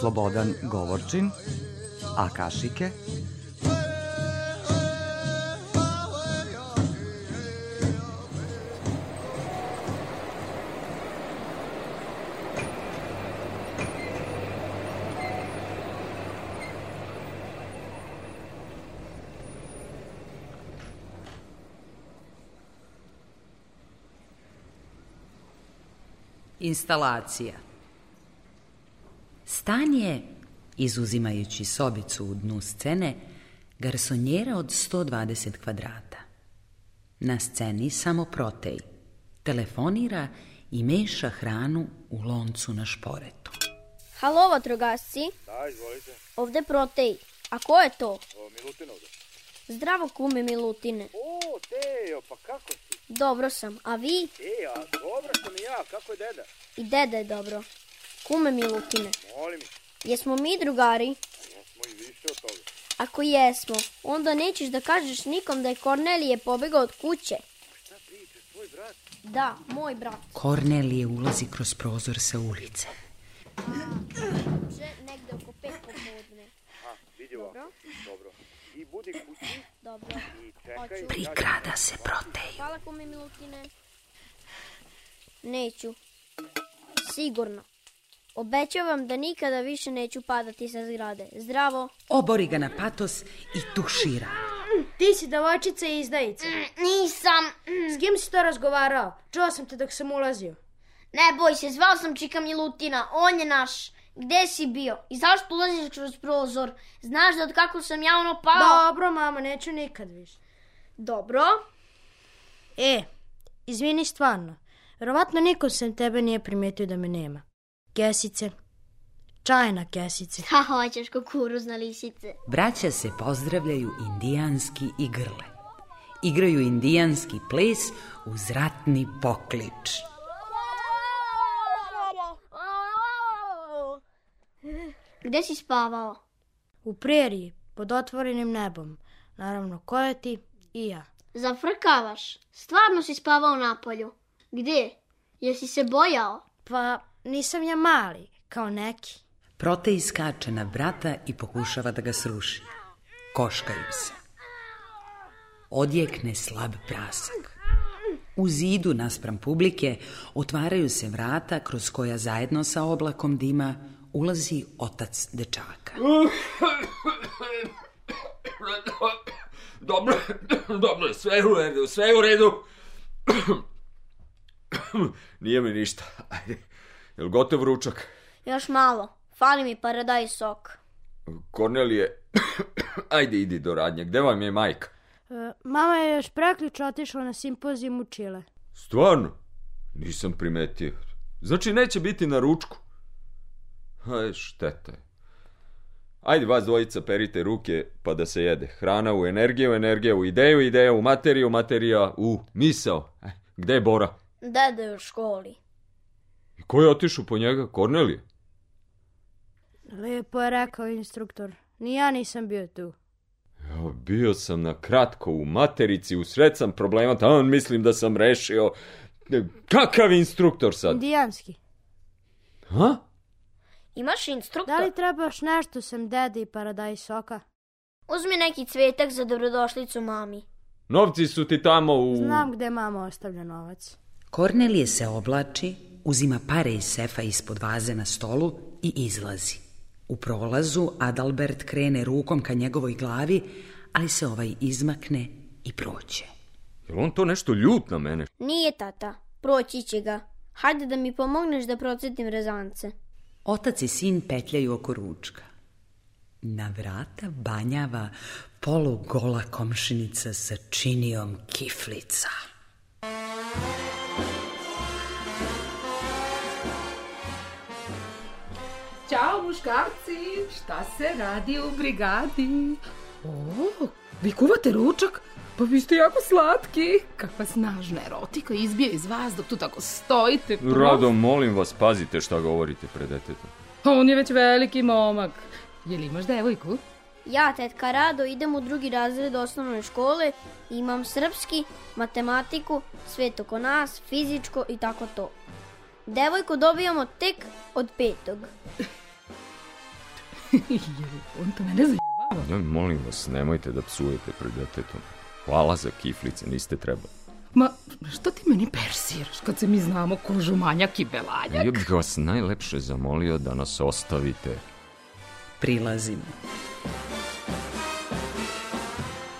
Slobodan Govorčin, a kašike Instalacija Stan je, izuzimajući sobicu u dnu scene, garsonjera od 120 kvadrata. Na sceni samo protej. Telefonira i meša hranu u loncu na šporetu. Halo, vatrogasci. Da, izvolite. Ovde protej. A ko je to? O, Milutin ovde. Zdravo, kume Milutine. O, Tejo, pa kako? Dobro sam. A vi? E, a dobro sam i ja, kako je deda? I deda je dobro. Kume Milutine. Molim, Jesmo mi drugari? jesmo i više od toga. Ako jesmo, onda nećeš da kažeš nikom da je Kornelije pobegao od kuće. Šta pričaš, tvoj brat? Da, moj brat. Kornelije ulazi kroz prozor sa ulice. Že negde oko pet popodne. A, vidi ovako. Dobro. Dobro. I budi kući Dobro. i čekaj. Prikrada se proteju. Hvala kume Milutine. Neću. Sigurno. Obećavam da nikada više neću padati sa zgrade. Zdravo. Obori ga na patos i tušira. Ti si devojčica i izdajica. Nisam. S kim si to razgovarao? Čuo sam te dok sam ulazio. Ne boj se, zvao sam Čika Milutina. On je naš. Gde si bio? I zašto ulaziš kroz prozor? Znaš da od kako sam ja ono pao? Dobro, mama, neću nikad više. Dobro. E, izvini stvarno. Verovatno niko sem tebe nije primetio da me nema. Kesice. Čajna kesice. Ha, hoćeš kukuruzna lisice. Braća se pozdravljaju indijanski i grle. Igraju indijanski ples uz ratni poklič. Gde si spavao? U preriji, pod otvorenim nebom. Naravno, ko je ti i ja. Zafrkavaš. Stvarno si spavao na polju. Gde? Jesi se bojao? Pa, nisam ja mali, kao neki. Protej skače na brata i pokušava da ga sruši. Koškaju se. Odjekne slab prasak. U zidu naspram publike otvaraju se vrata kroz koja zajedno sa oblakom dima ulazi otac dečaka. Dobro, dobro, sve u redu, sve u redu. Nije mi ništa. Ajde, jel gotov ručak? Još malo. Fali mi paradaj sok. Kornelije, ajde idi do radnje. Gde vam je majka? E, mama je još preključ otišla na simpozijum u Čile. Stvarno? Nisam primetio. Znači neće biti na ručku? Aj, šteta je. Ajde vas dvojica perite ruke pa da se jede. Hrana u energiju, energija u ideju, ideja u materiju, materija u misao. E, gde je Bora? Deda je u školi. I ko je otišao po njega? Kornelije? Lepo je rekao instruktor. Ni ja nisam bio tu. Ja, bio sam na kratko u materici, u sred sam problema, tamo mislim da sam rešio. E, Kakav instruktor sad? Indijanski. Ha? Imaš instruktor? Da li treba još nešto sem dede i paradaj soka? Uzmi neki cvetak za dobrodošlicu mami. Novci su ti tamo u... Znam gde mama ostavlja novac. Kornelije se oblači, uzima pare iz sefa ispod vaze na stolu i izlazi. U prolazu Adalbert krene rukom ka njegovoj glavi, ali se ovaj izmakne i proće. Jel on to nešto ljut na mene? Nije tata. Proći će ga. Hajde da mi pomogneš da procetim rezance. Otac i sin petljaju oko ručka. Na vrata banjava polugola komšinica sa činijom kiflica. Ćao muškarci, šta se radi u brigadi? O, vi kuvate ručak? Pa vi ste jako slatki. Kakva snažna erotika izbija iz vas dok tu tako stojite. prof. Rado, molim vas, pazite šta govorite pred detetom. A on je već veliki momak. Je li imaš devojku? Ja, tetka Rado, idem u drugi razred osnovne škole, imam srpski, matematiku, sve to ko nas, fizičko i tako to. Devojku dobijamo tek od petog. On to mene zajebava. Ne, molim vas, nemojte da psujete pred detetom. Hvala za kiflice, niste trebali. Ma, što ti meni persiraš kad se mi znamo kožu manjak i belanjak? Ja bih vas najlepše zamolio da nas ostavite. Prilazimo.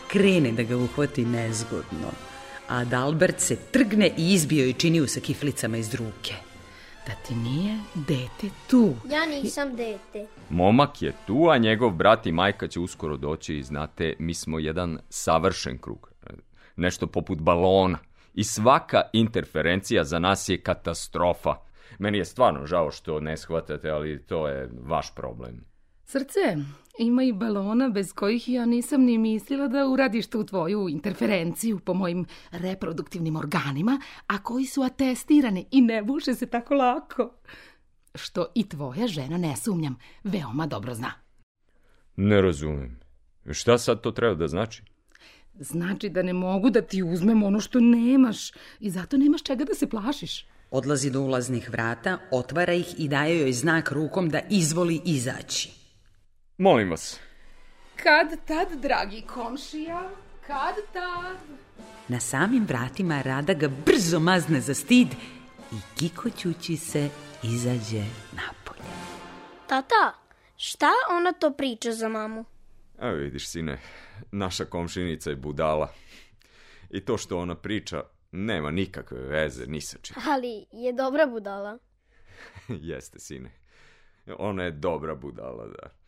Krene da ga uhvati nezgodno, a Adalbert se trgne i izbio i činiju sa kiflicama iz ruke. Da ti nije dete tu. Ja nisam dete. Momak je tu, a njegov brat i majka će uskoro doći i znate, mi smo jedan savršen krug. Nešto poput balona. I svaka interferencija za nas je katastrofa. Meni je stvarno žao što ne shvatate, ali to je vaš problem. Srce, ima i balona bez kojih ja nisam ni mislila da uradiš tu tvoju interferenciju po mojim reproduktivnim organima, a koji su atestirani i ne buše se tako lako. Što i tvoja žena, ne sumnjam, veoma dobro zna. Ne razumem. Šta sad to treba da znači? Znači da ne mogu da ti uzmem ono što nemaš i zato nemaš čega da se plašiš. Odlazi do ulaznih vrata, otvara ih i daje joj znak rukom da izvoli izaći. Molim vas. Kad tad, dragi komšija, kad tad? Na samim vratima Rada ga brzo mazne za stid i kikoćući se izađe napolje. Tata, šta ona to priča za mamu? Evo vidiš, sine, naša komšinica je budala. I to što ona priča nema nikakve veze ni sa čim. Ali je dobra budala. Jeste, sine. Ona je dobra budala, da.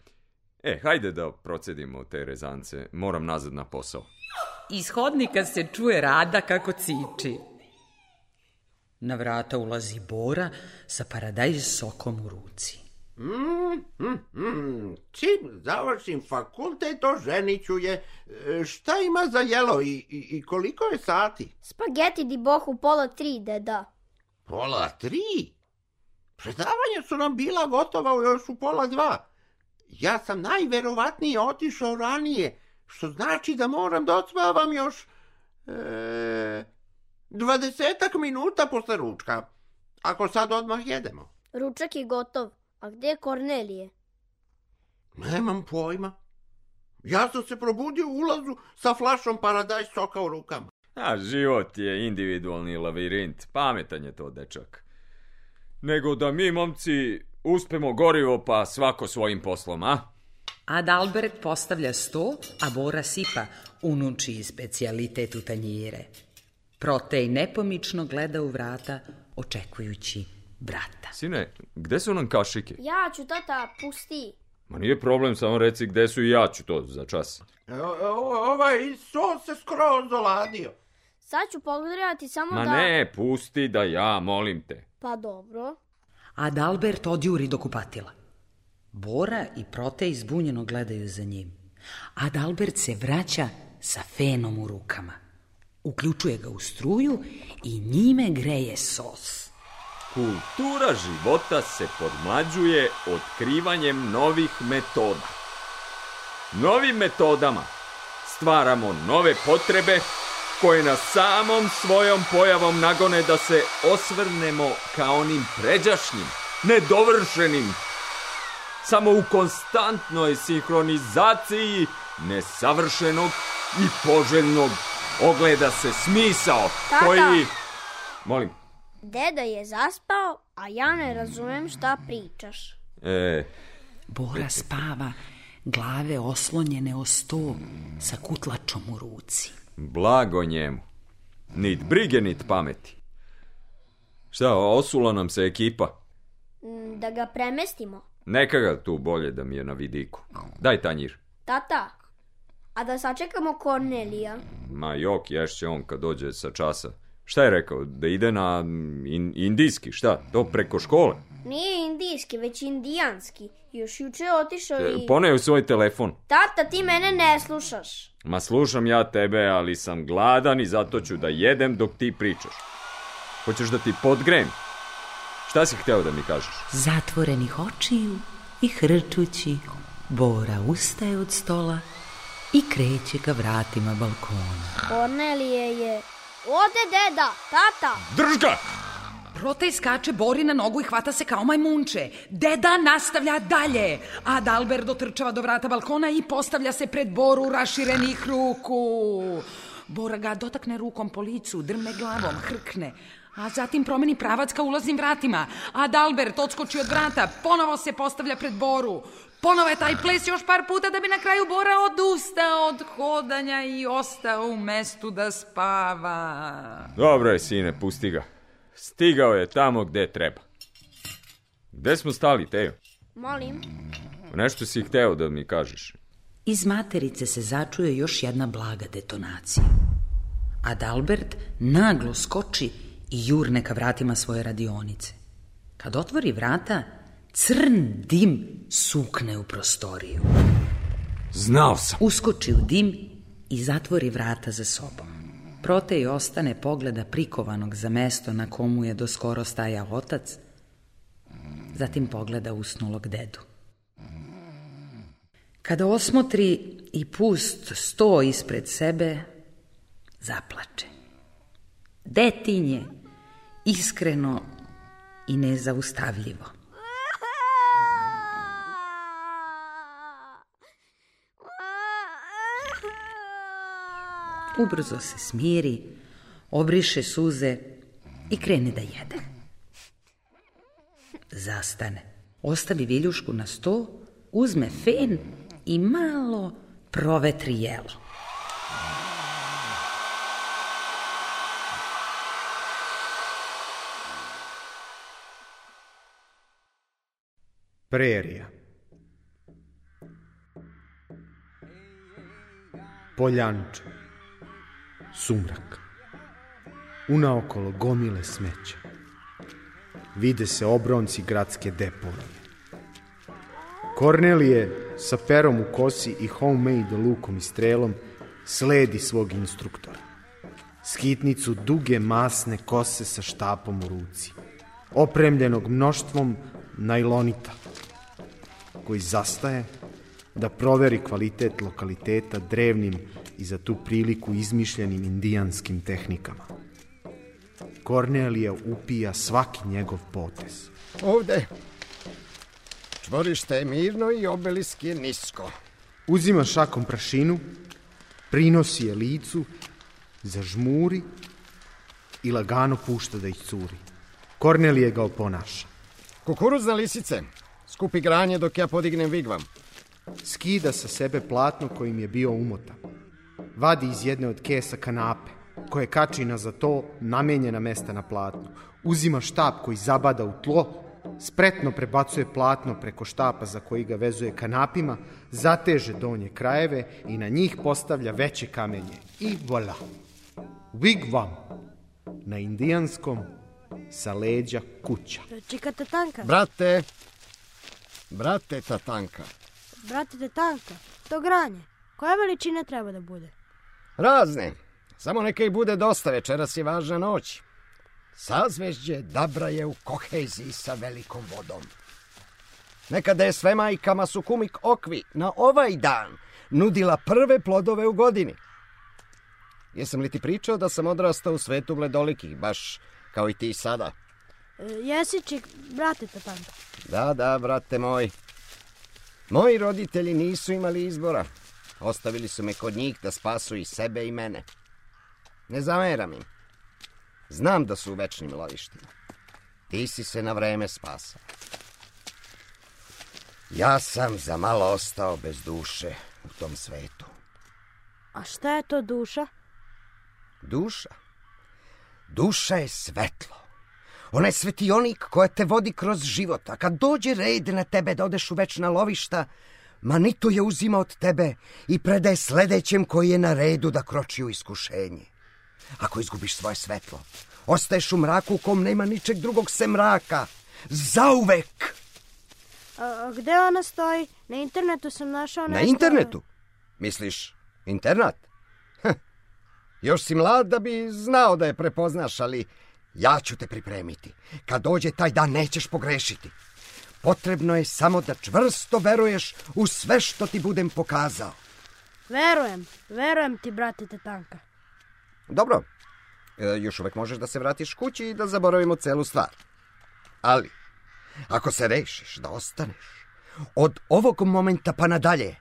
E, hajde da procedimo te rezance. Moram nazad na posao. Iz hodnika se čuje Rada kako ciči. Na vrata ulazi Bora sa paradajz sokom u ruci. Mm, mm, mm. Čim završim fakultet, oženiću je. E, Šta ima za jelo i, i, i koliko je sati? Spageti di boh u pola tri, deda. Pola tri? Predavanja su nam bila gotova još u pola dva. Ja sam najverovatnije otišao ranije, što znači da moram da odspavam još e, dvadesetak minuta posle ručka. Ako sad odmah jedemo. Ručak je gotov. A gde je Kornelije? Nemam pojma. Ja sam se probudio u ulazu sa flašom paradajz soka u rukama. A život je individualni lavirint. Pametan je to, dečak. Nego da mi, momci, uspemo gorivo pa svako svojim poslom, a? Adalbert postavlja sto, a Bora sipa unučiji specijalitet u tanjire. Protej nepomično gleda u vrata, očekujući brata. Sine, gde su nam kašike? Ja ću, tata, pusti. Ma nije problem, samo reci gde su i ja ću to za čas. E, o- ovaj sos se skroz doladio. Sad ću pogledati samo Ma da... ne, pusti da ja, molim te. Pa dobro. Adalbert odjuri do kupatila. Bora i Protej zbunjeno gledaju za njim. Adalbert se vraća sa fenom u rukama. Uključuje ga u struju i njime greje sos. Kultura života se podmlađuje otkrivanjem novih metoda. Novim metodama stvaramo nove potrebe koje nas samom svojom pojavom nagone da se osvrnemo ka onim pređašnjim, nedovršenim. Samo u konstantnoj sinhronizaciji nesavršenog i poželjnog ogleda se smisao Tata! koji... Molim. Deda je zaspao, a ja ne razumem šta pričaš. E, Bora spava, glave oslonjene o sto, sa kutlačom u ruci. Blago njemu. Nit brige, nit pameti. Šta, osula nam se ekipa? Mm, Da ga premestimo. Neka ga tu bolje da mi je na vidiku. Daj tanjir. Tata, a da sačekamo Kornelija. Ma jok, ješće on kad dođe sa časa. Šta je rekao? Da ide na mm, in- indijski, šta? To preko škole? Nije indijski, već indijanski. Još juče je otišao E, i... Poneo svoj telefon. Tata, ti mene ne slušaš. Ma slušam ja tebe, ali sam gladan i zato ću da jedem dok ti pričaš. Hoćeš da ti podgrem? Šta si hteo da mi kažeš? Zatvorenih očiju i hrčući Bora ustaje od stola i kreće ka vratima balkona. Kornelije je... Ode, deda, tata! Drž ga! Protej skače Bori na nogu i hvata se kao majmunče. Deda nastavlja dalje. Adalbert dotrčava do vrata balkona i postavlja se pred Boru raširenih ruku. Bora ga dotakne rukom po licu, drme glavom, hrkne. A zatim promeni pravac ka ulaznim vratima. Adalbert odskoči od vrata, ponovo se postavlja pred Boru. Ponovo je taj ples još par puta da bi na kraju Bora odustao od hodanja i ostao u mestu da spava. Dobro je, sine, pusti ga. Stigao je tamo gde treba. Gde smo stali, Tejo? Molim. Nešto si hteo da mi kažeš. Iz materice se začuje još jedna blaga detonacija. Adalbert naglo skoči i jurne ka vratima svoje radionice. Kad otvori vrata, crn dim sukne u prostoriju. Znao sam. Uskoči u dim i zatvori vrata za sobom. Protej ostane pogleda prikovanog za mesto na komu je do skoro stajao otac, zatim pogleda usnulog dedu. Kada osmotri i pust sto ispred sebe, zaplače. Detinje, iskreno i nezaustavljivo. Ubrzo se smiri, obriše suze i krene da jede. Zastane, ostavi viljušku na sto, uzme fen i malo provetri jelo. Prerija Poljanče Sumrak. Unaokolo gomile smeća. Vide se obronci gradske deponije. Kornelije sa perom u kosi i homemade lukom i strelom sledi svog instruktora. Skitnicu duge masne kose sa štapom u ruci, opremljenog mnoštvom najlonita, koji zastaje da proveri kvalitet lokaliteta drevnim i za tu priliku izmišljenim indijanskim tehnikama. Kornelija upija svaki njegov potez. Ovde. Čvorište je mirno i obelisk je nisko. Uzima šakom prašinu, prinosi je licu, zažmuri i lagano pušta da ih curi. Kornelije ga oponaša. Kukuruzne lisice. Skupi granje dok ja podignem vigvam. Skida sa sebe platno kojim je bio umotan. Vadi iz jedne od kesa kanape, koje kači na za to namenjena mesta na platnu. Uzima štap koji zabada u tlo, spretno prebacuje platno preko štapa za koji ga vezuje kanapima, zateže donje krajeve i na njih postavlja veće kamenje. I voila! Wigwam! Na indijanskom sa leđa kuća. Čika tatanka. Brate. Brate tatanka. Brate tatanka. To granje. Koja veličina treba da bude? Razne. Samo neka ih bude dosta, večeras je važna noć. Sazvežđe Dabra je u koheziji sa velikom vodom. Nekada je sve majkama su kumik okvi na ovaj dan nudila prve plodove u godini. Jesam li ti pričao da sam odrastao u svetu bledolikih, baš kao i ti sada? E, jesičik, brate tatanka. Da, da, brate moj. Moji roditelji nisu imali izbora. Ostavili su me kod njih da spasu i sebe i mene. Ne zameram im. Znam da su u večnim lovištima. Ti si se na vreme spasao. Ja sam za malo ostao bez duše u tom svetu. A šta je to duša? Duša? Duša je svetlo. Ona je svetionik koja te vodi kroz život, a kad dođe red na tebe da odeš u večna lovišta, Manitu je uzima od tebe i predaje sledećem koji je na redu da kroči u iskušenje. Ako izgubiš svoje svetlo, ostaješ u mraku u kom nema ničeg drugog sem mraka. Zauvek! A, a gde ona stoji? Na internetu sam našao Na nešto... internetu? Misliš, internat? Heh, Još si mlad da bi znao da je prepoznaš, ali ja ću te pripremiti. Kad dođe taj dan nećeš pogrešiti. Potrebno je samo da čvrsto veruješ u sve što ti budem pokazao. Verujem, verujem ti, brate Tatanka. Dobro, e, još uvek možeš da se vratiš kući i da zaboravimo celu stvar. Ali, ako se rešiš da ostaneš, od ovog momenta pa nadalje,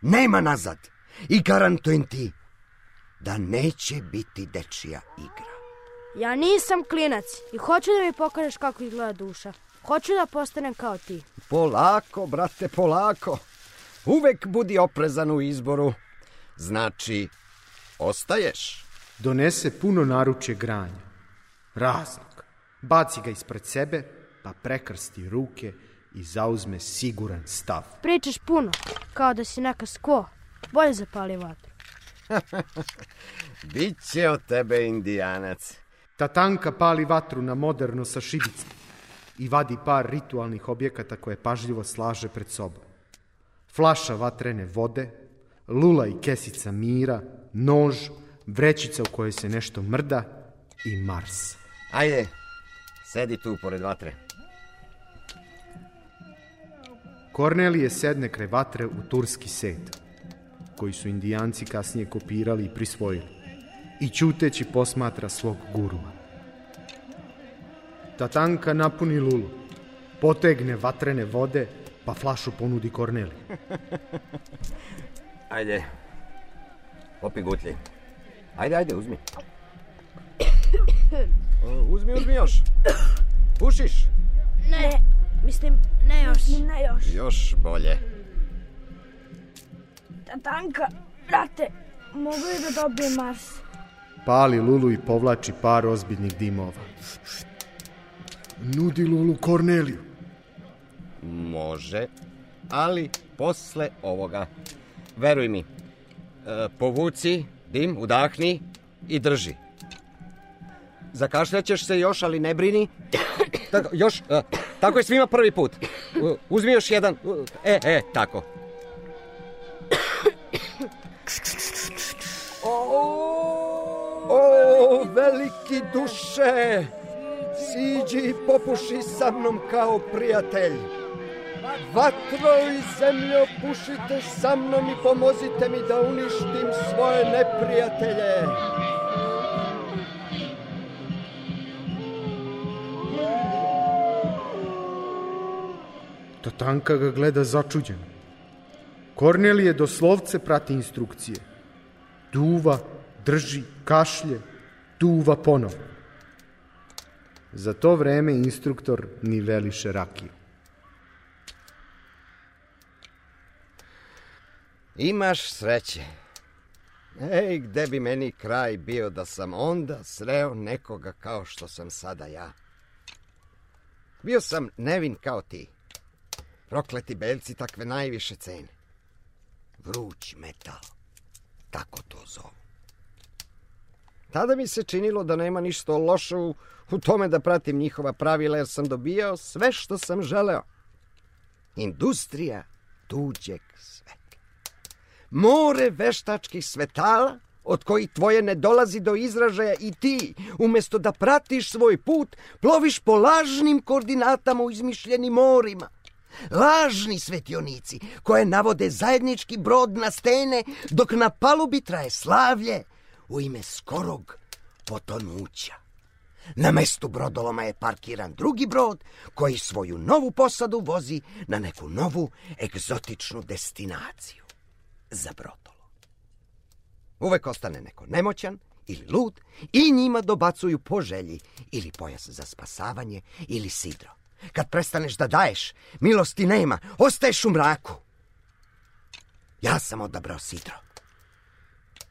nema nazad i garantujem ti da neće biti dečija igra. Ja nisam klinac i hoću da mi pokažeš kako izgleda duša. Hoću da postanem kao ti. Polako, brate, polako. Uvek budi oprezan u izboru. Znači, ostaješ. Donese puno naručje granja. Raznog. Baci ga ispred sebe, pa prekrsti ruke i zauzme siguran stav. Pričaš puno, kao da si neka skvo. Bolje zapali vatru. Biće od tebe indijanac. Tatanka pali vatru na moderno sa šibicom i vadi par ritualnih objekata koje pažljivo slaže pred sobom. Flaša vatrene vode, lula i kesica mira, nož, vrećica u kojoj se nešto mrda i Mars. Ajde, sedi tu pored vatre. Kornelije sedne kraj vatre u turski set, koji su indijanci kasnije kopirali i prisvojili, i ćuteći posmatra svog gurua. Tatanka napuni lulu, potegne vatrene vode, pa flašu ponudi Korneliju. Ajde, popi gutlji. Ajde, ajde, uzmi. Uzmi, uzmi još. Pušiš? Ne, mislim, ne još. Ne još. Još bolje. Tatanka, brate, mogu li da dobijem Mars? Pali lulu i povlači par ozbiljnih dimova. Nudi lulu Korneliju. Može, ali posle ovoga. Veruj mi, e, povuci dim, udahni i drži. Zakašljaćeš se još, ali ne brini. Tako, još, e, tako je svima prvi put. Uzmi još jedan. E, e, tako. O, veliki duše, siđi i popuši sa mnom kao prijatelj. Vatro i zemljo, pušite sa mnom i pomozite mi da uništim svoje neprijatelje. Tatanka ga gleda začuđeno. Kornelije doslovce prati instrukcije. Duva, drži, kašlje, duva ponovo. Za to vreme instruktor niveliše rakiju. Imaš sreće. Ej, gde bi meni kraj bio da sam onda sreo nekoga kao što sam sada ja. Bio sam nevin kao ti. Prokleti belci takve najviše cene. Vruć metal. Tako to zovu. Tada mi se činilo da nema ništa loše u, u tome da pratim njihova pravila jer sam dobijao sve što sam želeo. Industrija tuđeg sveta. More veštačkih svetala od kojih tvoje ne dolazi do izražaja i ti, umesto da pratiš svoj put, ploviš po lažnim koordinatama u izmišljenim morima. Lažni svetionici koje navode zajednički brod na stene dok na palubi traje slavlje u ime skorog potonuća. Na mestu brodoloma je parkiran drugi brod koji svoju novu posadu vozi na neku novu egzotičnu destinaciju za brodolo. Uvek ostane neko nemoćan ili lud i njima dobacuju po želji ili pojas za spasavanje ili sidro. Kad prestaneš da daješ, milosti nema, ostaješ u mraku. Ja sam odabrao sidro.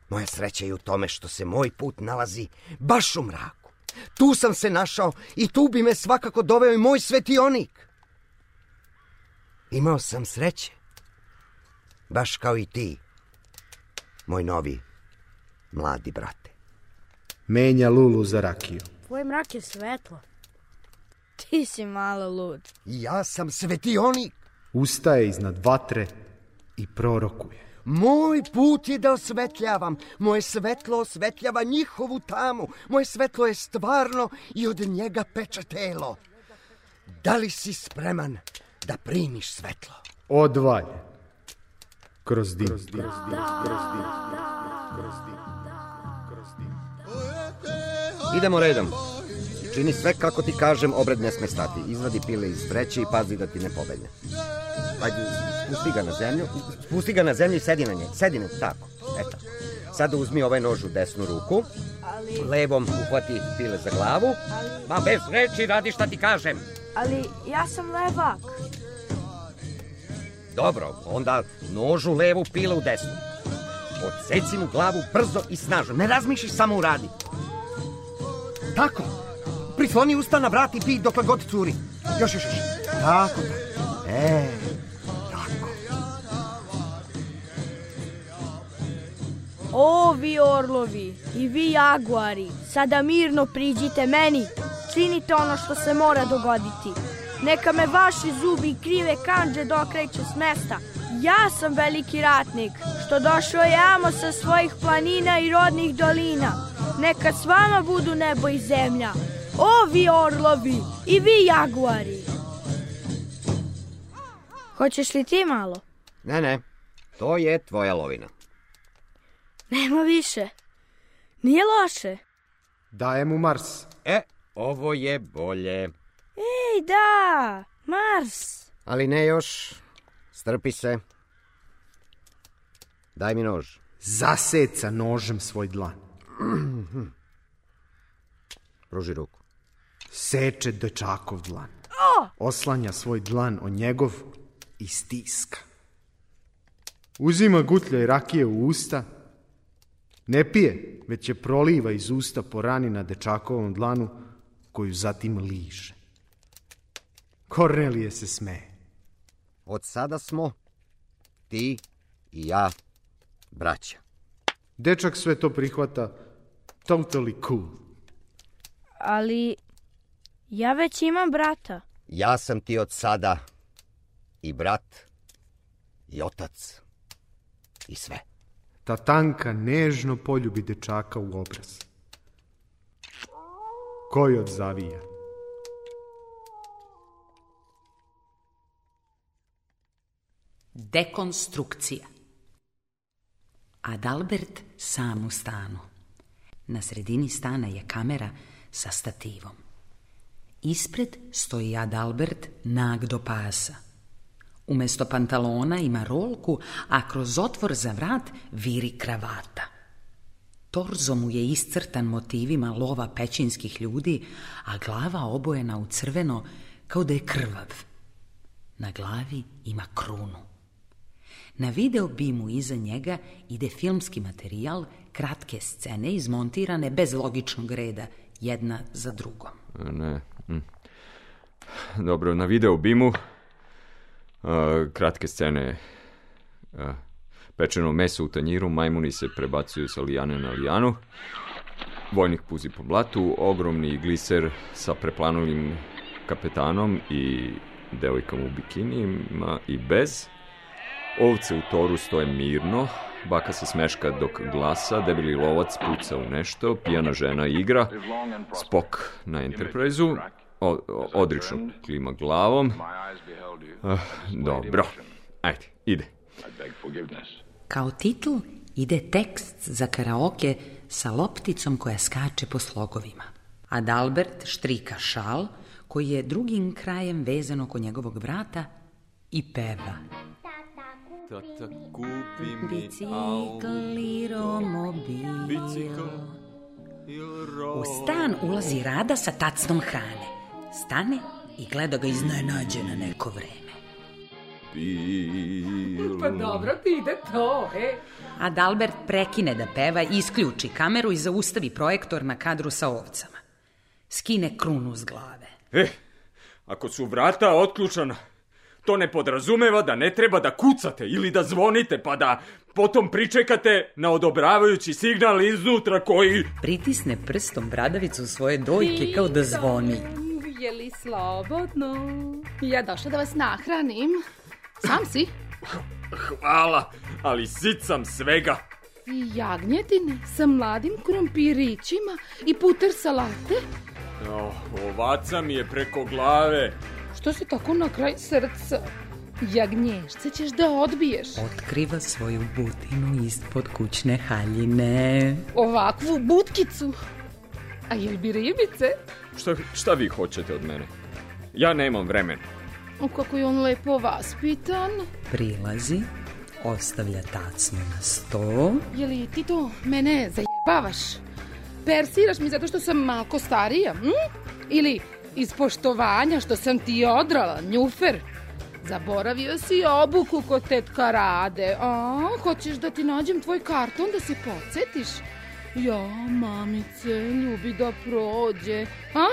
Moja sreća je u tome što se moj put nalazi baš u mraku. Tu sam se našao i tu bi me svakako doveo i moj svetionik. Imao sam sreće. Baš kao i ti, moj novi, mladi brate. Menja lulu za rakiju. Tvoj mrak je svetlo. Ti si malo lud. Ja sam svetionik. Ustaje iznad vatre i prorokuje. Moj put je da osvetljavam. Moje svetlo osvetljava njihovu tamu. Moje svetlo je stvarno i od njega peče telo. Da li si spreman da primiš svetlo. Odvalje. Kroz dim. Kroz dim. Idemo redom. Čini sve kako ti kažem, obred ne sme stati. Izvadi pile iz vreće i pazi da ti ne pobegne. Ajde, spusti ga na zemlju. Spusti ga na zemlju i sedi na nje. Sedi na tako. Eto. Sada uzmi ovaj nož u desnu ruku. Levom uhvati pile za glavu. Ma bez reči radi šta ti kažem. Ali ja sam levak. Dobro, onda nožu levu pile u desnu. Odseci mu glavu brzo i snažno. Ne razmišljaš, samo uradi. Tako. Prisloni usta na vrat i pij dokle god curi. Još, još, još. Tako. E, O, vi orlovi i vi jaguari, sada mirno priđite meni. Činite ono što se mora dogoditi. Neka me vaši zubi i krive kanđe dokreću s mesta. Ja sam veliki ratnik, što došao jamo sa svojih planina i rodnih dolina. Neka s vama budu nebo i zemlja. O, vi orlovi i vi jaguari. Hoćeš li ti malo? Ne, ne. To je tvoja lovina. Nema više. Nije loše. Daje mu Mars. E, ovo je bolje. Ej, da, Mars. Ali ne još. Strpi se. Daj mi nož. Zaseca nožem svoj dlan. Pruži ruku. Seče dečakov dlan. Oslanja svoj dlan o njegov i stiska. Uzima gutljaj rakije u usta. Ne pije, već je proliva iz usta po rani na dečakovom dlanu, koju zatim liže. Kornelije se smeje. Od sada smo ti i ja braća. Dečak sve to prihvata totally cool. Ali ja već imam brata. Ja sam ti od sada i brat i otac i sve. Ta tanka nežno poljubi dečaka u obraz. Koji od zavija? Dekonstrukcija. Adalbert sam u stanu. Na sredini stana je kamera sa stativom. Ispred stoji Adalbert nag do pasa. Umesto pantalona ima rolku, a kroz otvor za vrat viri kravata. Torzo mu je iscrtan motivima lova pećinskih ljudi, a glava obojena u crveno kao da je krvav. Na glavi ima krunu. Na video bimu iza njega ide filmski materijal, kratke scene izmontirane bez logičnog reda, jedna za drugom. Ne. mm. Dobro, na video bimu kratke scene. Pečeno meso u tanjiru, majmuni se prebacuju sa lijane na lijanu, vojnik puzi po blatu, ogromni gliser sa preplanulim kapetanom i devojkama u bikinijima i bez, Ovce u toru stoje mirno, baka se smeška dok glasa, debeli lovac puca u nešto, pijana žena igra, spok na Enterprise-u, odrično klima glavom. Ah, dobro, ajde, ide. Kao titl ide tekst za karaoke sa lopticom koja skače po slogovima. Adalbert štrika šal koji je drugim krajem vezan oko njegovog vrata i peva. Tata, kupi Bicikl i romobil. U stan ulazi Rada sa tacnom hrane. Stane i gleda ga iznenađena neko vreme. Pa dobro ti ide to, e. Adalbert prekine da peva, isključi kameru i zaustavi projektor na kadru sa ovcama. Skine krunu s glave. E, ako su vrata otključana, to ne podrazumeva da ne treba da kucate ili da zvonite, pa da potom pričekate na odobravajući signal iznutra koji... Pritisne prstom bradavicu svoje dojke kao da zvoni. Je li slobodno? Ja došla da vas nahranim. Sam si? Hvala, ali sit sam svega. I jagnjetine sa mladim krompirićima i puter salate. Oh, ovaca mi je preko glave. Što si tako na kraj srca? Jagnješce ćeš da odbiješ. Otkriva svoju butinu ispod kućne haljine. Ovakvu butkicu. A jel bi ribice? Šta, šta vi hoćete od mene? Ja nemam vremena. O, kako je on lepo vaspitan. Prilazi, ostavlja tacnu na sto. Je li ti to mene zajebavaš? Persiraš mi zato što sam malko starija, hm? Ili iz poštovanja što sam ti odrala, njufer? Zaboravio si obuku kod tetka Rade. A, hoćeš da ti nađem tvoj karton da se podsjetiš? Ja, mamice, ljubi da prođe. A?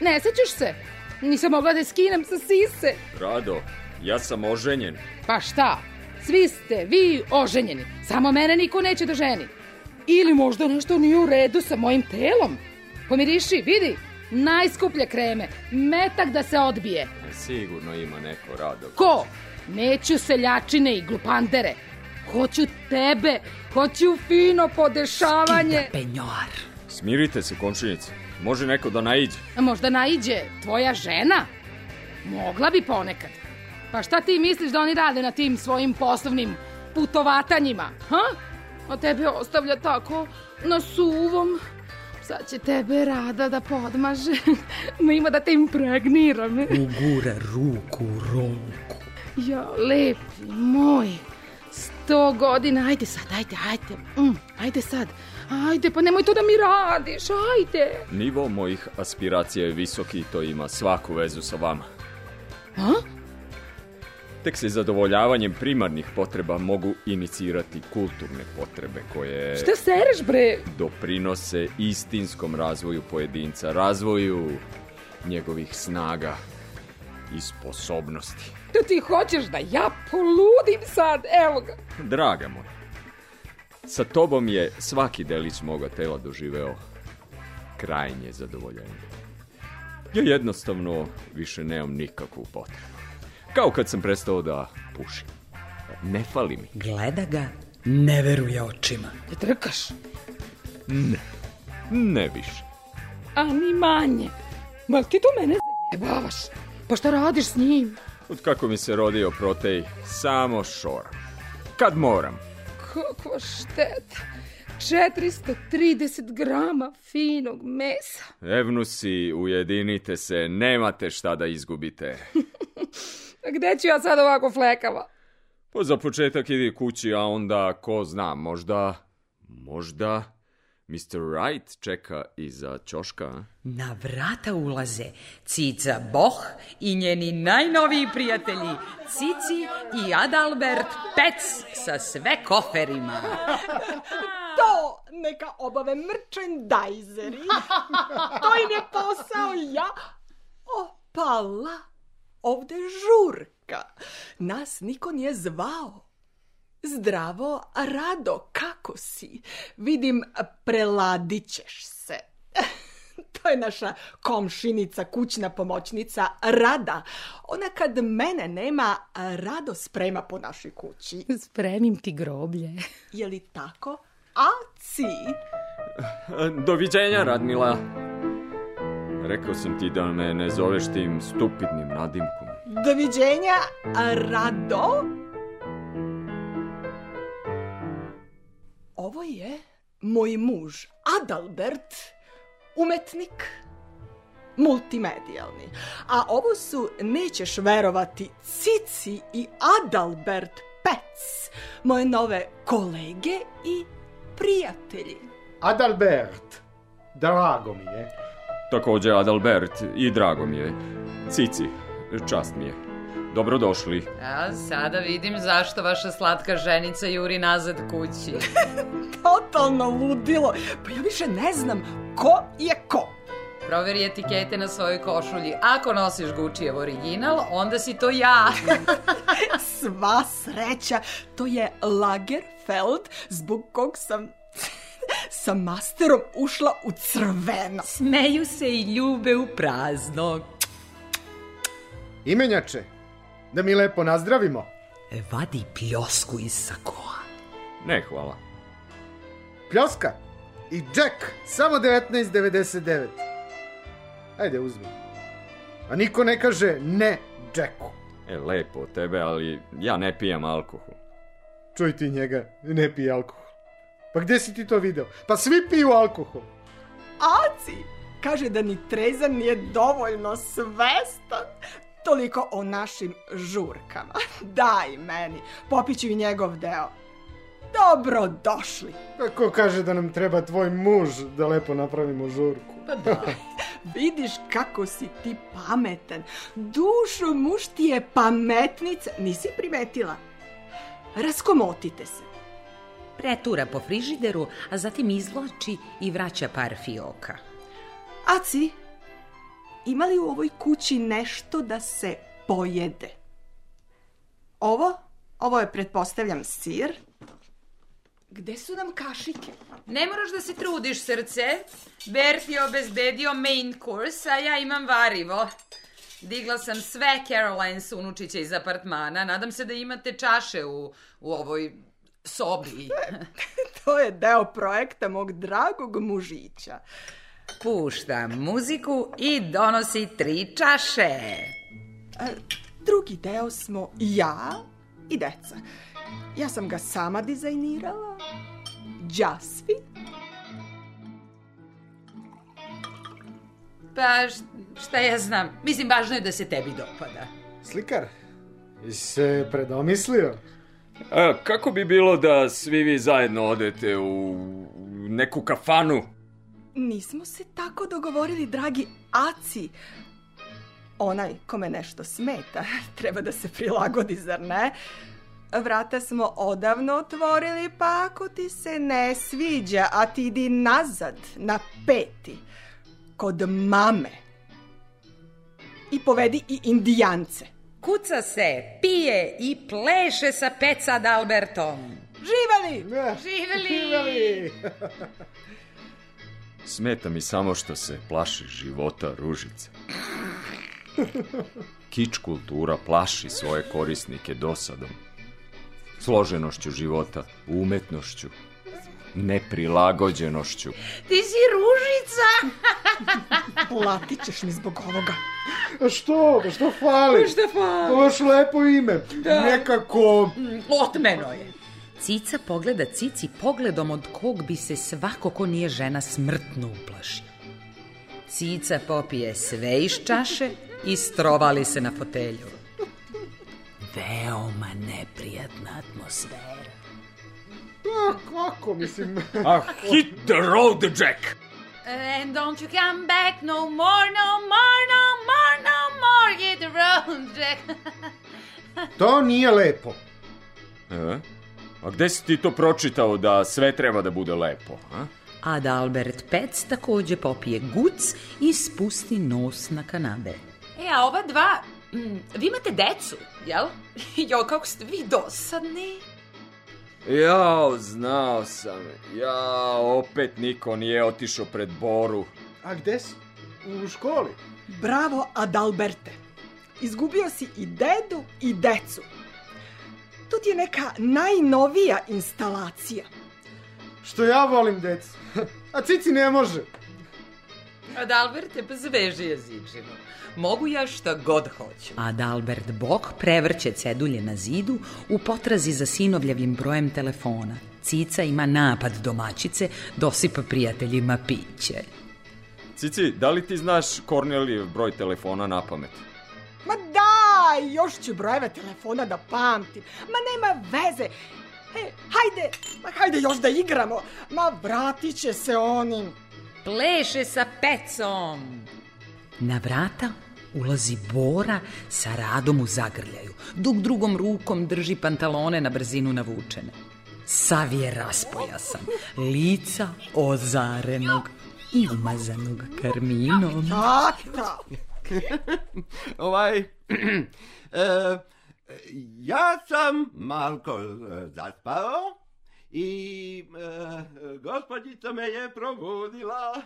Ne sećaš se? Nisam mogla da je skinem sa sise. Rado, ja sam oženjen. Pa šta? Svi ste vi oženjeni. Samo mene niko neće da ženi. Ili možda nešto nije u redu sa mojim telom. Pomiriši, vidi, najskuplje kreme, metak da se odbije. Sigurno ima neko Rado. Ko? Neću seljačine i glupandere. Hoću tebe, hoću fino podešavanje. Skida penjoar. Smirite se, komšinice. Može neko da naiđe. A možda naiđe tvoja žena? Mogla bi ponekad. Pa šta ti misliš da oni rade na tim svojim poslovnim putovatanjima? Ha? A tebe ostavlja tako na suvom. Sad će tebe rada da podmaže. Ma ima da te impregniram. Ugura ruku u ronku. Ja, lepi moj. Sto godina, ajde sad, ajde, ajde. Mm, ajde sad. Ajde, pa nemoj to da mi radiš, ajde. Nivo mojih aspiracija je visoki i to ima svaku vezu sa vama. A? Tek se zadovoljavanjem primarnih potreba mogu inicirati kulturne potrebe koje... Šta sereš, bre? Doprinose istinskom razvoju pojedinca, razvoju njegovih snaga i sposobnosti. Da ti hoćeš da ja poludim sad, evo ga. Draga moja, sa tobom je svaki delić moga tela doživeo krajnje zadovoljenje. Ja jednostavno više nemam nikakvu potrebu. Kao kad sam prestao da pušim. Ne fali mi. Gleda ga, ne veruje očima. Ne trkaš? Ne. Ne više. A ni manje. Ma ti to mene zajebavaš? Pa šta radiš s njim? Od kako mi se rodio protej, samo šoram. Kad moram. Kakva šteta. 430 grama finog mesa. Evnusi, ujedinite se, nemate šta da izgubite. A gde ću ja sad ovako flekava? Pa za početak idi kući, a onda, ko zna, možda, možda, Mr. Wright čeka iza ćoška. Na vrata ulaze Cica Boh i njeni najnoviji prijatelji Cici i Adalbert Pec sa sve koferima. To neka obave merchandiseri. to im je posao ja. Opala, ovde žurka. Nas niko nije zvao. Zdravo, Rado, kako si? Vidim, preladit ćeš se. To je naša komšinica, kućna pomoćnica Rada. Ona kad mene nema, rado sprema po našoj kući. Spremim ti groblje. Je li tako? Aci! Doviđenja, Radmila. Rekao sam ti da me ne zoveš tim stupidnim nadimkom. Doviđenja, Rado. Ovo je moj muž, Adalbert, umetnik, multimedijalni. A ovo su, nećeš verovati, Cici i Adalbert Pec, moje nove kolege i prijatelji. Adalbert, drago mi je. Takođe Adalbert i drago mi je. Cici, čast mi je. Dobrodošli. A sada vidim zašto vaša slatka ženica juri nazad kući. Totalno ludilo. Pa ja više ne znam ko je ko. Proveri etikete na svojoj košulji. Ako nosiš Guccijev original, onda si to ja. Sva sreća, to je Lagerfeld, zbog kog sam sa masterom ušla u crveno. Smeju se i ljube u prazno. Imenjače, da mi lepo nazdravimo. Vadi pljosku iz sakoa. Ne, hvala. Pljoska i Jack, samo 19,99. Ajde, uzmi. A niko ne kaže ne Jacku. E, lepo od tebe, ali ja ne pijem alkohol. Čuj ti njega, ne pije alkohol. Pa gdje si ti to video? Pa svi piju alkohol. Aci kaže da ni trezan nije dovoljno svestan. Toliko o našim žurkama. Daj meni, popiću i njegov deo. Dobro došli. Ko kaže da nam treba tvoj muž da lepo napravimo žurku? Pa da. Vidiš kako si ti pametan. Dušo, muž ti je pametnica. Nisi primetila? Raskomotite se. Pretura po frižideru, a zatim izvlači i vraća par fioka. Aci, ima li u ovoj kući nešto da se pojede? Ovo? Ovo je, pretpostavljam, sir. Gde su nam kašike? Ne moraš da se trudiš, srce. Bert je obezbedio main course, a ja imam varivo. Digla sam sve Caroline Sunučića iz apartmana. Nadam se da imate čaše u, u ovoj sobi. To je deo projekta mog dragog mužića. Pušta muziku i donosi tri čaše. Drugi deo smo ja i deca. Ja sam ga sama dizajnirala. Đasvi. Pa šta ja znam. Mislim, važno je da se tebi dopada. Slikar, se predomislio? A, kako bi bilo da svi vi zajedno odete u neku kafanu? Nismo se tako dogovorili, dragi Aci. Onaj kome nešto smeta, treba da se prilagodi, zar ne? Vrata smo odavno otvorili, pa ako ti se ne sviđa, a ti idi nazad, na peti, kod mame. I povedi i indijance. Kuca se, pije i pleše sa Peca Dalbertom. Živeli! Živeli! Smeta mi samo što se plaši života ružice. Kič kultura plaši svoje korisnike dosadom. Složenošću života, umetnošću, neprilagođenošću. Ti si ružica! Platit ćeš mi zbog ovoga. A što? Pa što fali? Šta fali? To je baš lepo ime. Da. Nekako... Otmeno je. Cica pogleda Cici pogledom od kog bi se svako ko nije žena smrtno uplašio. Cica popije sve iz čaše i strovali se na fotelju. Veoma neprijatna atmosfera. A, kako, mislim... Ah, hit the road, Jack! And don't you come back no more, no more, no more, no more. Hit the road, Jack. To nije lepo. E? A gde si ti to pročitao da sve treba da bude lepo, a? Adalbert Pec takođe popije guc i spusti nos na kanabe. E, a ova dva, mm, vi imate decu, jel? Jo, kako ste vi dosadni. Jao, znao sam. Ja, opet niko nije otišao pred Boru. A gde si? U školi? Bravo, Adalberte. Izgubio si i dedu i decu. Tu ti je neka najnovija instalacija. Što ja volim decu. A Cici ne može. Adalberte, pa zveži jezičinu. Mogu ja šta god hoću. Adalbert Bok prevrće cedulje na zidu u potrazi za sinovljevim brojem telefona. Cica ima napad domaćice, dosipa prijateljima piće. Cici, da li ti znaš Kornelijev broj telefona na pamet? Ma daj, još ću brojeve telefona da pamtim. Ma nema veze. E, hajde, ma hajde još da igramo. Ma vratit će se onim. Pleše sa pecom! Na vrata ulazi Bora sa radom u zagrljaju, dok drugom rukom drži pantalone na brzinu navučene. Sav je raspojasan, lica ozarenog i umazanog karminom. Tata! ovaj, e, ja sam malko e, zaspao i e, gospodjica me je probudila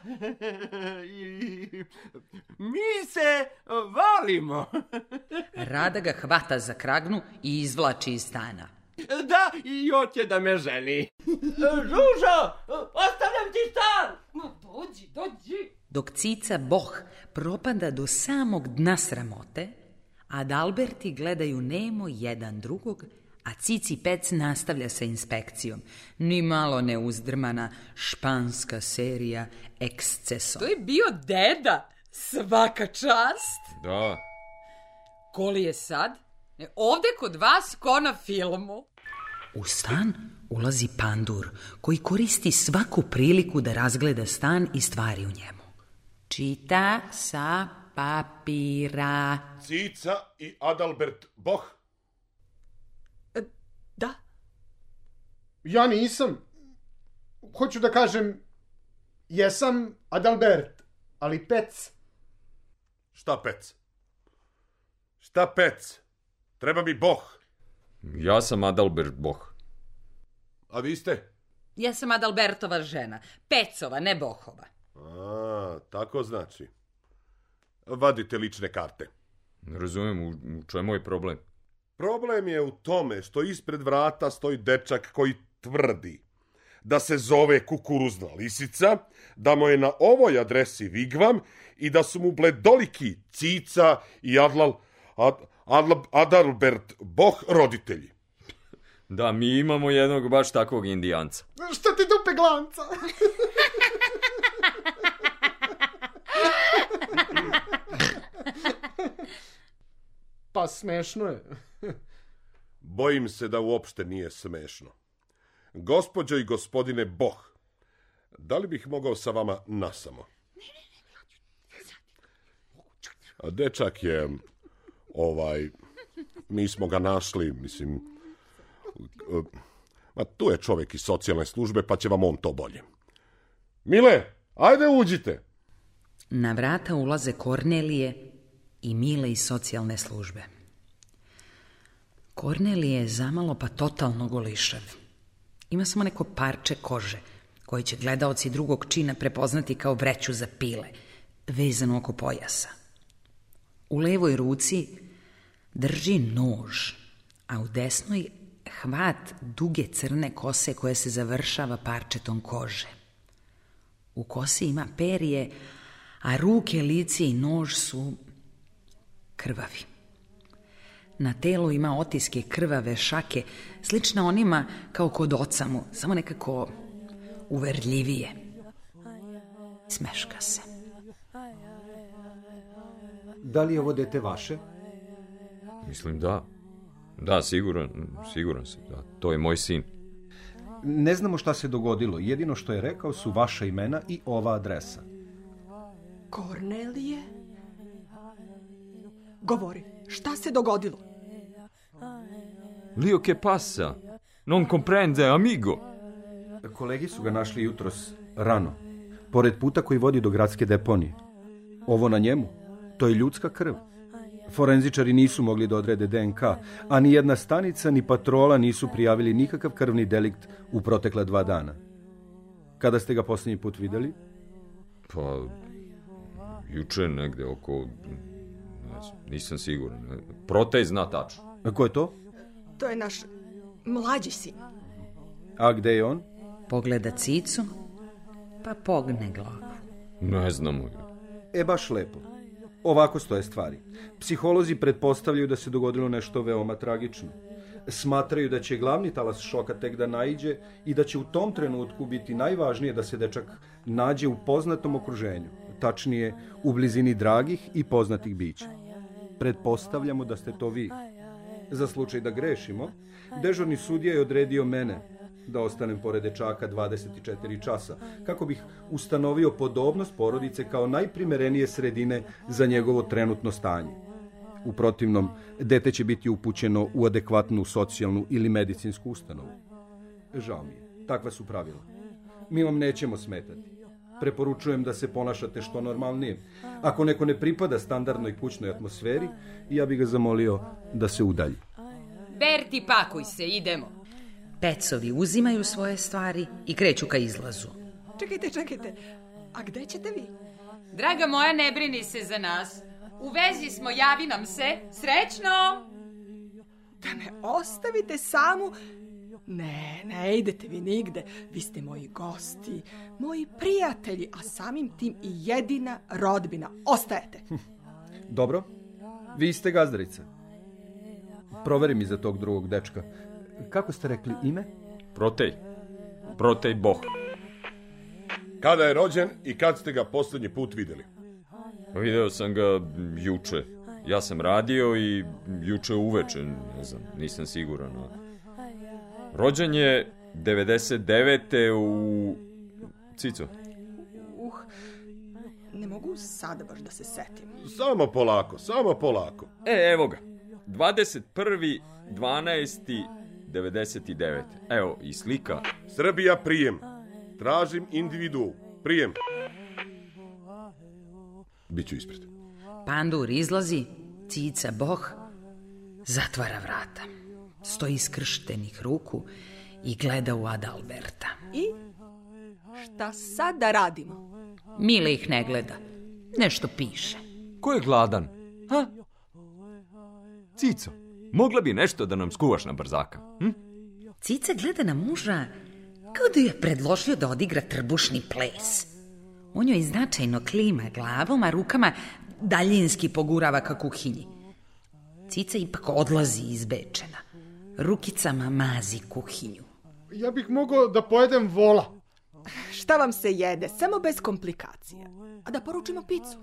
i mi se volimo. Rada ga hvata za kragnu i izvlači iz stana. Da, i hoće da me ženi. Žužo, ostavljam ti stan. Ma dođi, dođi. Dok cica Boh propada do samog dna sramote, a Dalberti gledaju nemo jedan drugog, a Cici Pec nastavlja sa inspekcijom. Ni malo neuzdrmana španska serija eksceso. To je bio deda. Svaka čast. Da, Ko li je sad? E, Ovde kod vas ko na filmu. U stan ulazi pandur koji koristi svaku priliku da razgleda stan i stvari u njemu. Čita sa papira. Cica i Adalbert Boh. Da. Ja nisam. Hoću da kažem, jesam Adalbert, ali pec. Šta pec? Šta pec? Treba mi Boh. ja sam Adalbert Boh. A vi ste? Ja sam Adalbertova žena. Pecova, ne Bohova. A, tako znači. Vadite lične karte. Ne razumijem u, u čemu je problem. Problem je u tome što ispred vrata stoji dečak koji tvrdi da se zove kukuruzna lisica, da mu je na ovoj adresi Vigvam i da su mu bledoliki Cica i Adlal, Ad, Adla, Adalbert Boh roditelji. Da, mi imamo jednog baš takvog indijanca. Šta ti dupe glanca? pa smešno je. Bojim se da uopšte nije smešno. Gospođo i gospodine Boh, da li bih mogao sa vama nasamo? A dečak je, ovaj, mi smo ga našli, mislim, ma tu je čovjek iz socijalne službe, pa će vam on to bolje. Mile, ajde uđite. Na vrata ulaze Kornelije i Mile iz socijalne službe. Kornelije je zamalo pa totalno golišav. Ima samo neko parče kože, koji će gledaoci drugog čina prepoznati kao vreću za pile, vezanu oko pojasa. U levoj ruci drži nož, a u desnoj hvat duge crne kose koje se završava parčetom kože. U kosi ima perije, a ruke, lice i nož su krvavi. Na telu ima otiske krvave šake, slične onima kao kod oca mu, samo nekako uverljivije. Smeška se. Da li je ovo dete vaše? Mislim da. Da, siguran, siguran sam, da. To je moj sin. Ne znamo šta se dogodilo. Jedino što je rekao su vaša imena i ova adresa. Kornelije? Govori, šta se dogodilo? Lio che passa? Non comprende, amigo. Kolegi su ga našli jutros rano, pored puta koji vodi do gradske deponije. Ovo na njemu, to je ljudska krv. Forenzičari nisu mogli da odrede DNK, a ni jedna stanica ni patrola nisu prijavili nikakav krvni delikt u protekla dva dana. Kada ste ga posljednji put videli? Pa, juče negde oko... ne znam, Nisam siguran. Protej zna tačno. A ko je to? To je naš mlađi sin. A gde je on? Pogleda cicu, pa pogne glavu. Ne znamo. E, baš lepo. Ovako stoje stvari. Psiholozi pretpostavljaju da se dogodilo nešto veoma tragično. Smatraju da će glavni talas šoka tek da naiđe i da će u tom trenutku biti najvažnije da se dečak nađe u poznatom okruženju, tačnije u blizini dragih i poznatih bića. Pretpostavljamo da ste to vi. Za slučaj da grešimo, dežurni sudija je odredio mene da ostanem pored dečaka 24 časa, kako bih ustanovio podobnost porodice kao najprimerenije sredine za njegovo trenutno stanje. U protivnom, dete će biti upućeno u adekvatnu socijalnu ili medicinsku ustanovu. Žao mi je, takva su pravila. Mi vam nećemo smetati. Preporučujem da se ponašate što normalnije. Ako neko ne pripada standardnoj kućnoj atmosferi, ja bih ga zamolio da se udalji. Berti, pakuj se, idemo. Pecovi uzimaju svoje stvari i kreću ka izlazu. Čekajte, čekajte. A gde ćete vi? Draga moja, ne brini se za nas. U vezi smo, javi nam se. Srećno! Da me ostavite samu Ne, ne idete vi nigde. Vi ste moji gosti, moji prijatelji, a samim tim i jedina rodbina. Ostajete. Dobro, vi ste gazdarica. Proveri mi za tog drugog dečka. Kako ste rekli ime? Protej. Protej Boh. Kada je rođen i kad ste ga posljednji put vidjeli? Video sam ga juče. Ja sam radio i juče uveče, ne znam, nisam siguran. Rođen je 99. u... Cico, Uh, ne mogu sada baš da se setim. Samo polako, samo polako. E, evo ga. 21. 12. 99. Evo, i slika. Srbija prijem. Tražim individu. Prijem. Biću ispred. Pandur izlazi, cica boh, zatvara vrata. Stoji skrštenih ruku i gleda u Adalberta. I šta sad da radimo? Mile ih ne gleda. Nešto piše. Ko je gladan? Ha? Cico, mogla bi nešto da nam skuvaš na brzaka? Hm? Cica gleda na muža kao da je predložio da odigra trbušni ples. On joj značajno klima glavom, a rukama daljinski pogurava ka kuhinji. Cica ipak odlazi izbečena. Rukicama mazi kuhinju. Ja bih mogao da pojedem vola. Šta vam se jede? Samo bez komplikacija. A da poručimo picu.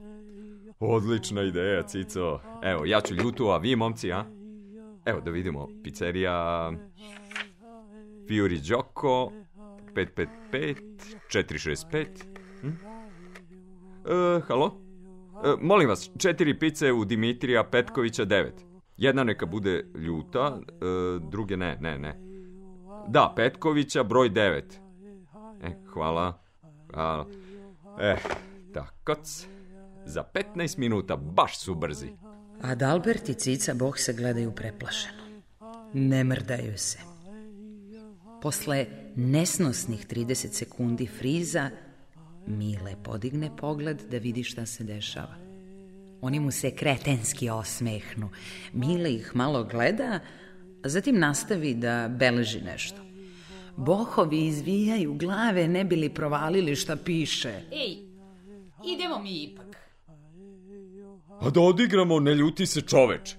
Odlična ideja, Cico. Evo, ja ću ljutu, a vi, momci, a? Evo, da vidimo. Pizzerija... Fiori Đoko... 555... 465... Hm? E, halo? E, molim vas, četiri pice u Dimitrija Petkovića 9. Jedna neka bude ljuta, e, druge ne, ne, ne. Da, Petkovića broj 9. E, hvala. hvala. E, takoc. Za 15 minuta baš su brzi. Adalbert i cica boh se gledaju preplašeno. Ne mrdaju se. Posle nesnosnih 30 sekundi friza, Mile podigne pogled da vidi šta se dešava. Oni mu se kretenski osmehnu. Mile ih malo gleda, a zatim nastavi da beleži nešto. Bohovi izvijaju glave ne bili provalili šta piše. Ej, idemo mi ipak. A da odigramo ne ljuti se čoveč.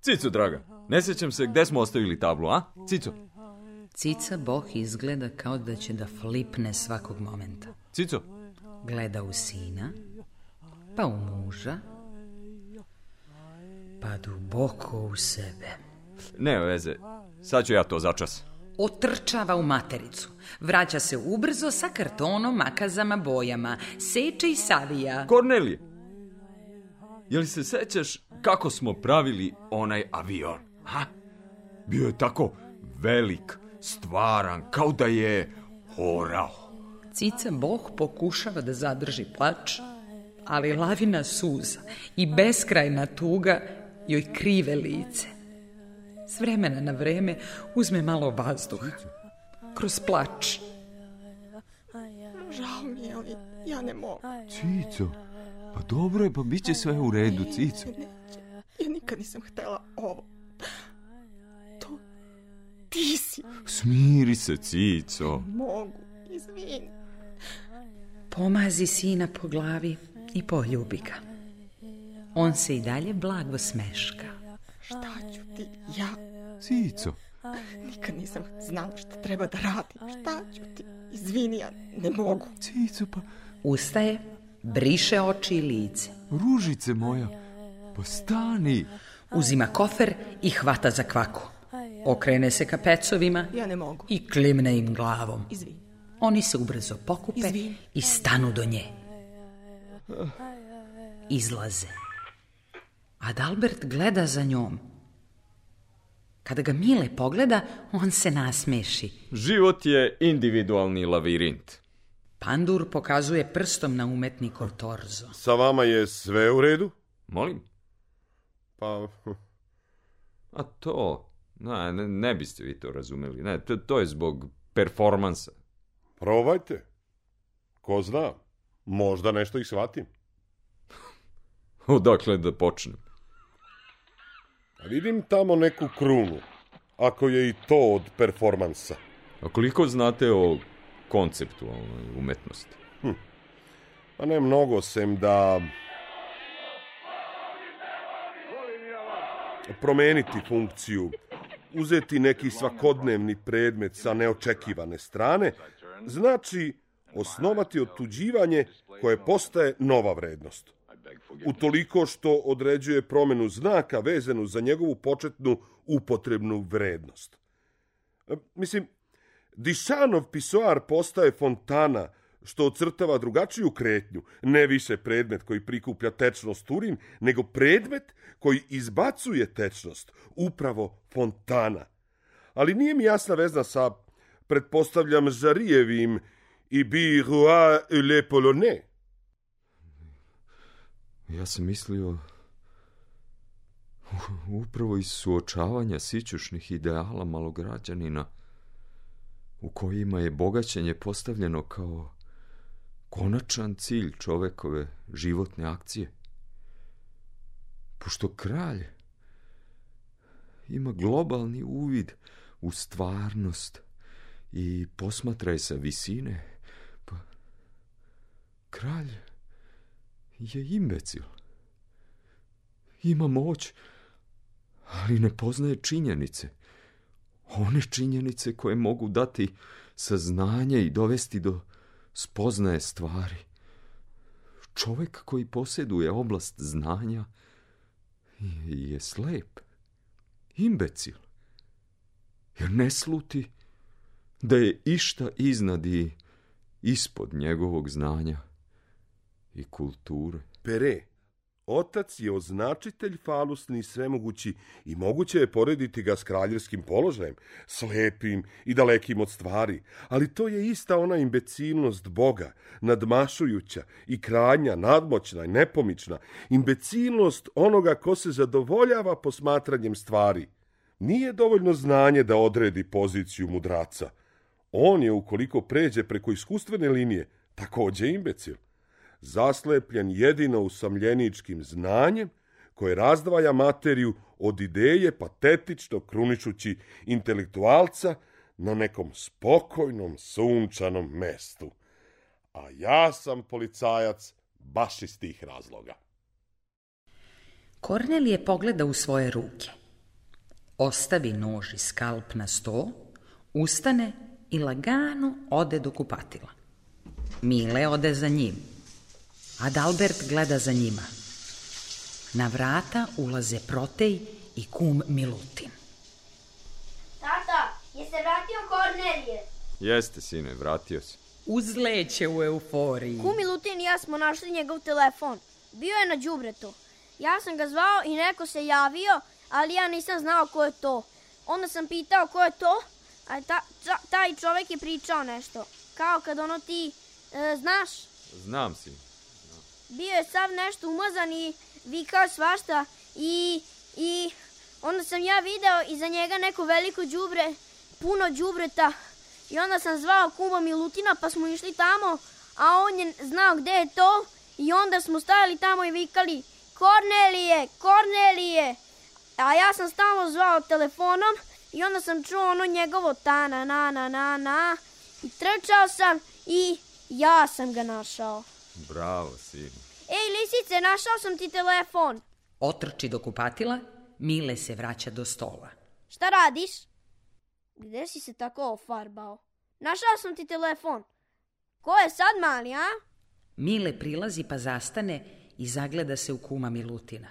Cico, draga, ne sjećam se gde smo ostavili tablu, a? Cico, Cica Boh izgleda kao da će da flipne svakog momenta. Cico, Gleda u sina, pa u muža, pa duboko u sebe. ne veze, sad ću ja to začas. Otrčava u matericu. Vraća se ubrzo sa kartonom, makazama, bojama. Seče i savija. Kornelije, je li se sećaš kako smo pravili onaj avion? Ha? Bio je tako velik, stvaran, kao da je horao. Cica Boh pokušava da zadrži plač, ali lavina suza i beskrajna tuga joj krive lice. S vremena na vreme uzme malo vazduha. Kroz plač. Žao mi je, ali ja ne mogu. Cico, pa dobro je, pa bit će sve u redu, Cico. Ja nikad nisam htela ovo. To ti si. Smiri se, Cico. Mogu, izvini. Pomazi sina po glavi i poljubi ga. On se i dalje blago smeška. Šta ću ti? Ja Cico. nikad nisam znala šta treba da radim. Šta ću ti? Izvini, ja ne mogu. Cico, pa... Ustaje, briše oči i lice. Ružice moja, pa stani. Uzima kofer i hvata za kvaku. Okrene se ka pecovima Ja ne mogu. i klimne im glavom. Izvini. Oni se ubrzo pokupe Izvini. i stanu do nje. Izlaze. Adalbert gleda za njom. Kada ga Mile pogleda, on se nasmeši. Život je individualni lavirint. Pandur pokazuje prstom na umetnikov torzo. Sa vama je sve u redu? Molim? Pa, A to, ne, ne, ne biste vi to razumeli. Ne, to, to je zbog performansa. probajte. Ko zna, možda nešto i shvatim. Odakle da počnem? A vidim tamo neku krunu. ako je i to od performansa. A koliko znate o konceptualnoj umetnosti? Hm. Pa ne mnogo, sem da... Promeniti funkciju, uzeti neki svakodnevni predmet sa neočekivane strane, znači osnovati otuđivanje koje postaje nova vrednost. Utoliko što određuje promenu znaka vezanu za njegovu početnu upotrebnu vrednost. E, Mislim, Dišanov pisoar postaje fontana, što ocrtava drugačiju kretnju, ne više predmet koji prikuplja tečnost urin, nego predmet koji izbacuje tečnost, upravo fontana. Ali nije mi jasna vezna sa, pretpostavljam, Žarijevim i bi et le polonais. Ja sam mislio upravo iz suočavanja sićušnih ideala malograđanina u kojima je bogaćenje postavljeno kao konačan cilj čovekove životne akcije. Pošto kralj ima globalni uvid u stvarnost i posmatra je sa visine, pa kralj je imbecil. Ima moć, ali ne poznaje činjenice. One činjenice koje mogu dati saznanje i dovesti do spoznaje stvari. Čovek koji posjeduje oblast znanja je slep, imbecil, jer ne sluti da je išta iznad i ispod njegovog znanja i kulture. Pere, otac je označitelj falusni i svemogući i moguće je porediti ga s kraljevskim položajem, slepim i dalekim od stvari, ali to je ista ona imbecilnost Boga, nadmašujuća i krajnja, nadmoćna i nepomična, imbecilnost onoga ko se zadovoljava posmatranjem stvari. Nije dovoljno znanje da odredi poziciju mudraca. On je, ukoliko pređe preko iskustvene linije, takođe imbecil zaslepljen jedino usamljeničkim znanjem koje razdvaja materiju od ideje patetično kruničući intelektualca na nekom spokojnom, sunčanom mestu. A ja sam policajac baš iz tih razloga. Kornelije pogleda u svoje ruke. Ostavi nož i skalp na sto, ustane i lagano ode do kupatila. Mile ode za njim. Adalbert gleda za njima. Na vrata ulaze Protej i kum Milutin. Tata, je se vratio Kornelije? Jeste, sine, vratio se. Uzleće u euforiji. Kum Milutin i ja smo našli njegov telefon. Bio je na đubretu. Ja sam ga zvao i neko se javio, ali ja nisam znao ko je to. Onda sam pitao ko je to, a ta, ta, taj čovek je pričao nešto. Kao kad ono ti, e, znaš, Znam, sine. Bio je sav nešto umazan i vikao svašta i, i onda sam ja video iza njega neko veliko đubre, puno đubreta i onda sam zvao kuma Milutina pa smo išli tamo, a on je znao gde je to i onda smo stajali tamo i vikali Kornelije, Kornelije, a ja sam stalno zvao telefonom i onda sam čuo ono njegovo ta na na na na na i trčao sam i ja sam ga našao. Bravo, sine. Ej, lisice, našao sam ti telefon. Otrči do kupatila, Mile se vraća do stola. Šta radiš? Gde si se tako ofarbao? Našao sam ti telefon. Ko je sad mali, a? Mile prilazi pa zastane i zagleda se u kuma Milutina.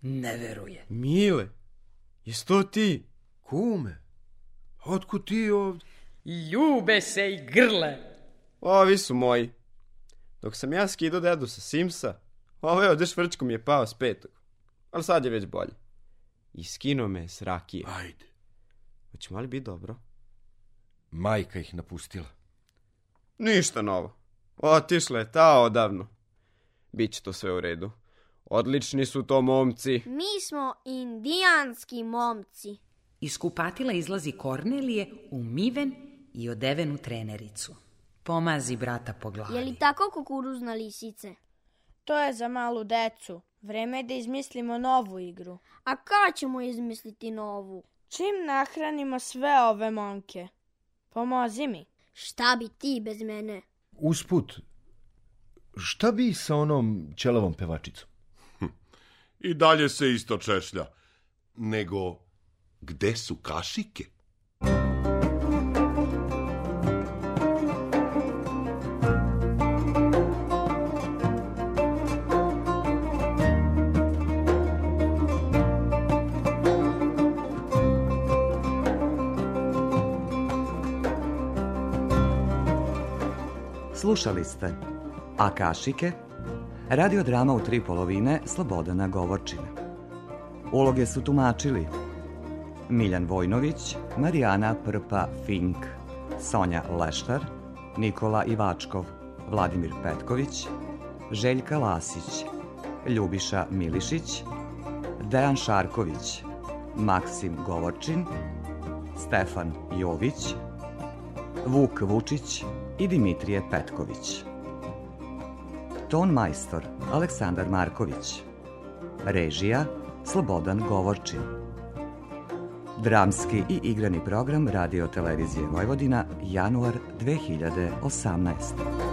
Ne veruje. Mile, jes to ti? Kume, otkud ti ovdje? Ljube se i grle. Ovi su moji. Dok sam ja skidao dedu sa Simsa, ovaj ovdje švrčko mi je pao s petog. Ali sad je već bolje. I skinuo me s rakije. Ajde. Hoćemo li biti dobro? Majka ih napustila. Ništa novo. Otišla je ta odavno. Biće to sve u redu. Odlični su to momci. Mi smo indijanski momci. Iz kupatila izlazi Kornelije umiven i odeven u trenericu. Pomazi brata po glavi. Je li tako kukuruzna lisice? To je za malu decu. Vreme je da izmislimo novu igru. A kada ćemo izmisliti novu? Čim nahranimo sve ove momke? Pomozi mi. Šta bi ti bez mene? Usput, šta bi sa onom ćelavom pevačicom? I dalje se isto češlja. Nego, gde su kašike? Slušali ste A kašike? Radiodrama u tri polovine Slobodana Govorčina. Uloge su tumačili Miljan Vojnović, Marijana Prpa Fink, Sonja Leštar, Nikola Ivačkov, Vladimir Petković, Željka Lasić, Ljubiša Milišić, Dejan Šarković, Maksim Govorčin, Stefan Jović, Vuk Vučić i Dimitrije Petković. Ton majstor Aleksandar Marković. Režija Slobodan Govorčin. Dramski i igrani program Radio Televizije Vojvodina, januar 2018.